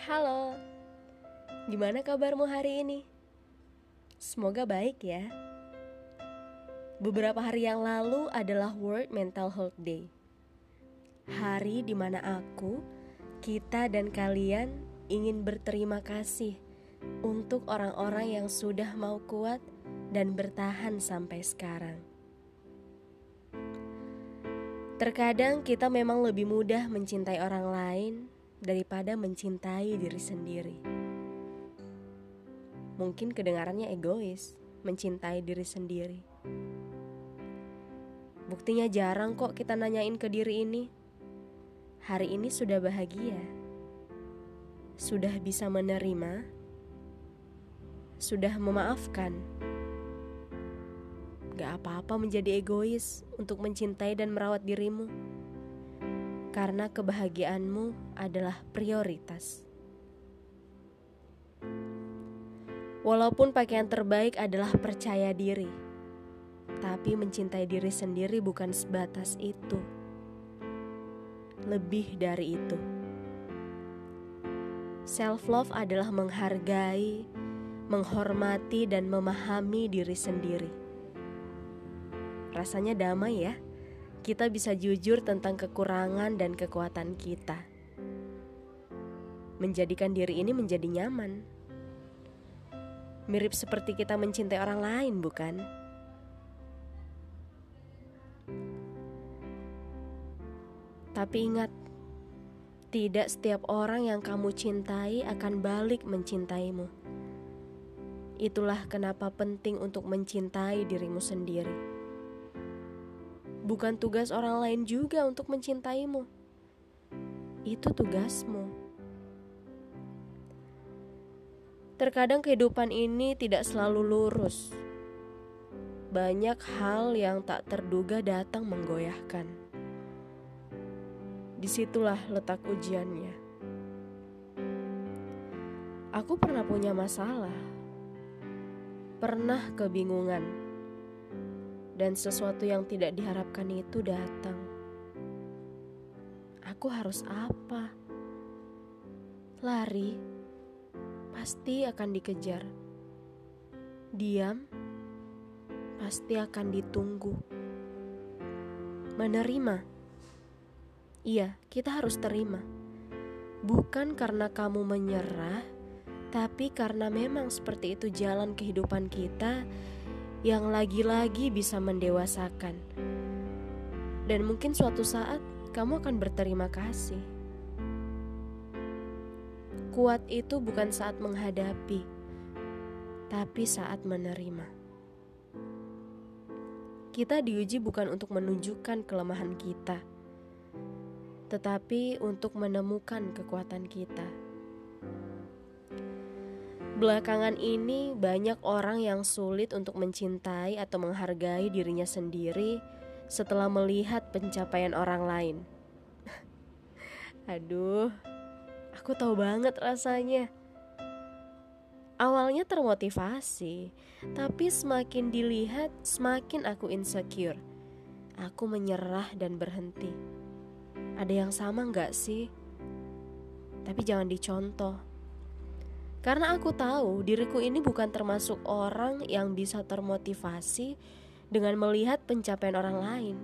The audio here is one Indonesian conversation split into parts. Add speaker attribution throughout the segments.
Speaker 1: Halo, gimana kabarmu hari ini? Semoga baik ya. Beberapa hari yang lalu adalah World Mental Health Day. Hari di mana aku, kita, dan kalian ingin berterima kasih untuk orang-orang yang sudah mau kuat dan bertahan sampai sekarang. Terkadang kita memang lebih mudah mencintai orang lain daripada mencintai diri sendiri. Mungkin kedengarannya egois, mencintai diri sendiri. Buktinya jarang kok kita nanyain ke diri ini. Hari ini sudah bahagia. Sudah bisa menerima. Sudah memaafkan. Gak apa-apa menjadi egois untuk mencintai dan merawat dirimu. Karena kebahagiaanmu adalah prioritas. Walaupun pakaian terbaik adalah percaya diri, tapi mencintai diri sendiri bukan sebatas itu. Lebih dari itu, self-love adalah menghargai, menghormati, dan memahami diri sendiri. Rasanya damai, ya. Kita bisa jujur tentang kekurangan dan kekuatan kita, menjadikan diri ini menjadi nyaman Mirip seperti kita mencintai orang lain, bukan? Tapi ingat, tidak setiap orang yang kamu cintai akan balik mencintaimu. Itulah kenapa penting untuk mencintai dirimu sendiri. Bukan tugas orang lain juga untuk mencintaimu. Itu tugasmu. Terkadang kehidupan ini tidak selalu lurus. Banyak hal yang tak terduga datang menggoyahkan. Di situlah letak ujiannya. Aku pernah punya masalah, pernah kebingungan, dan sesuatu yang tidak diharapkan itu datang. Aku harus apa? Lari pasti akan dikejar. Diam pasti akan ditunggu. Menerima, iya, kita harus terima, bukan karena kamu menyerah, tapi karena memang seperti itu jalan kehidupan kita yang lagi-lagi bisa mendewasakan, dan mungkin suatu saat kamu akan berterima kasih. Kuat itu bukan saat menghadapi, tapi saat menerima. Kita diuji bukan untuk menunjukkan kelemahan kita, tetapi untuk menemukan kekuatan kita. Belakangan ini, banyak orang yang sulit untuk mencintai atau menghargai dirinya sendiri setelah melihat pencapaian orang lain. Aduh, Aku tahu banget rasanya. Awalnya termotivasi, tapi semakin dilihat, semakin aku insecure. Aku menyerah dan berhenti. Ada yang sama nggak sih? Tapi jangan dicontoh. Karena aku tahu diriku ini bukan termasuk orang yang bisa termotivasi dengan melihat pencapaian orang lain.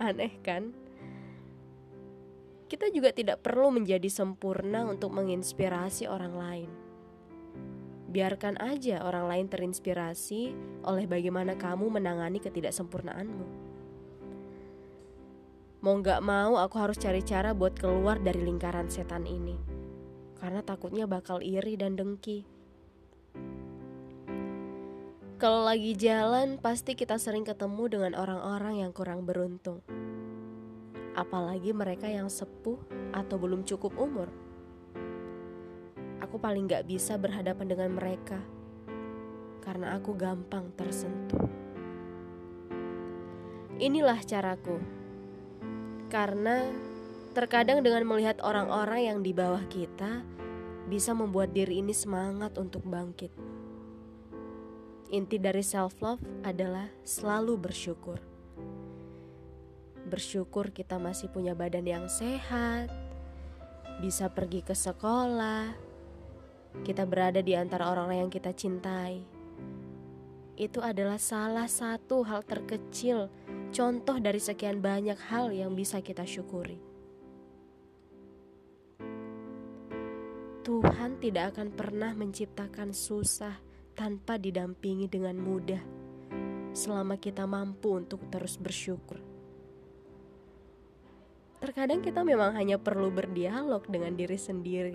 Speaker 1: Aneh kan? kita juga tidak perlu menjadi sempurna untuk menginspirasi orang lain. Biarkan aja orang lain terinspirasi oleh bagaimana kamu menangani ketidaksempurnaanmu. Mau gak mau, aku harus cari cara buat keluar dari lingkaran setan ini, karena takutnya bakal iri dan dengki. Kalau lagi jalan, pasti kita sering ketemu dengan orang-orang yang kurang beruntung apalagi mereka yang sepuh atau belum cukup umur. Aku paling gak bisa berhadapan dengan mereka karena aku gampang tersentuh. Inilah caraku, karena terkadang dengan melihat orang-orang yang di bawah kita bisa membuat diri ini semangat untuk bangkit. Inti dari self-love adalah selalu bersyukur bersyukur kita masih punya badan yang sehat, bisa pergi ke sekolah, kita berada di antara orang-orang yang kita cintai. Itu adalah salah satu hal terkecil, contoh dari sekian banyak hal yang bisa kita syukuri. Tuhan tidak akan pernah menciptakan susah tanpa didampingi dengan mudah, selama kita mampu untuk terus bersyukur. Terkadang kita memang hanya perlu berdialog dengan diri sendiri,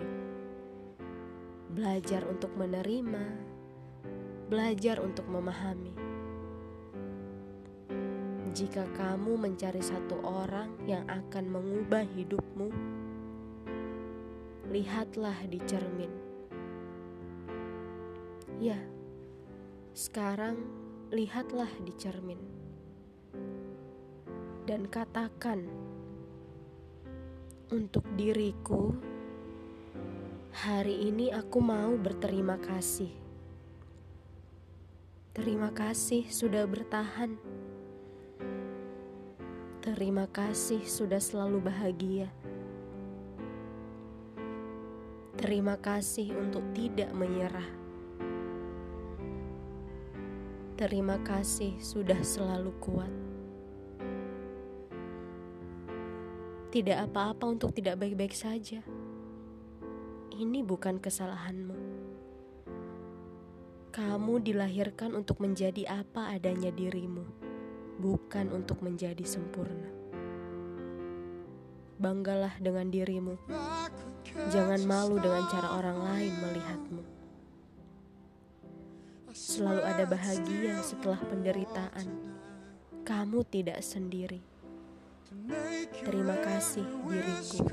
Speaker 1: belajar untuk menerima, belajar untuk memahami. Jika kamu mencari satu orang yang akan mengubah hidupmu, lihatlah di cermin. Ya, sekarang lihatlah di cermin dan katakan untuk diriku, hari ini aku mau berterima kasih. Terima kasih sudah bertahan. Terima kasih sudah selalu bahagia. Terima kasih untuk tidak menyerah. Terima kasih sudah selalu kuat. Tidak apa-apa untuk tidak baik-baik saja. Ini bukan kesalahanmu. Kamu dilahirkan untuk menjadi apa adanya dirimu, bukan untuk menjadi sempurna. Banggalah dengan dirimu. Jangan malu dengan cara orang lain melihatmu. Selalu ada bahagia setelah penderitaan. Kamu tidak sendiri. Terima kasih diriku.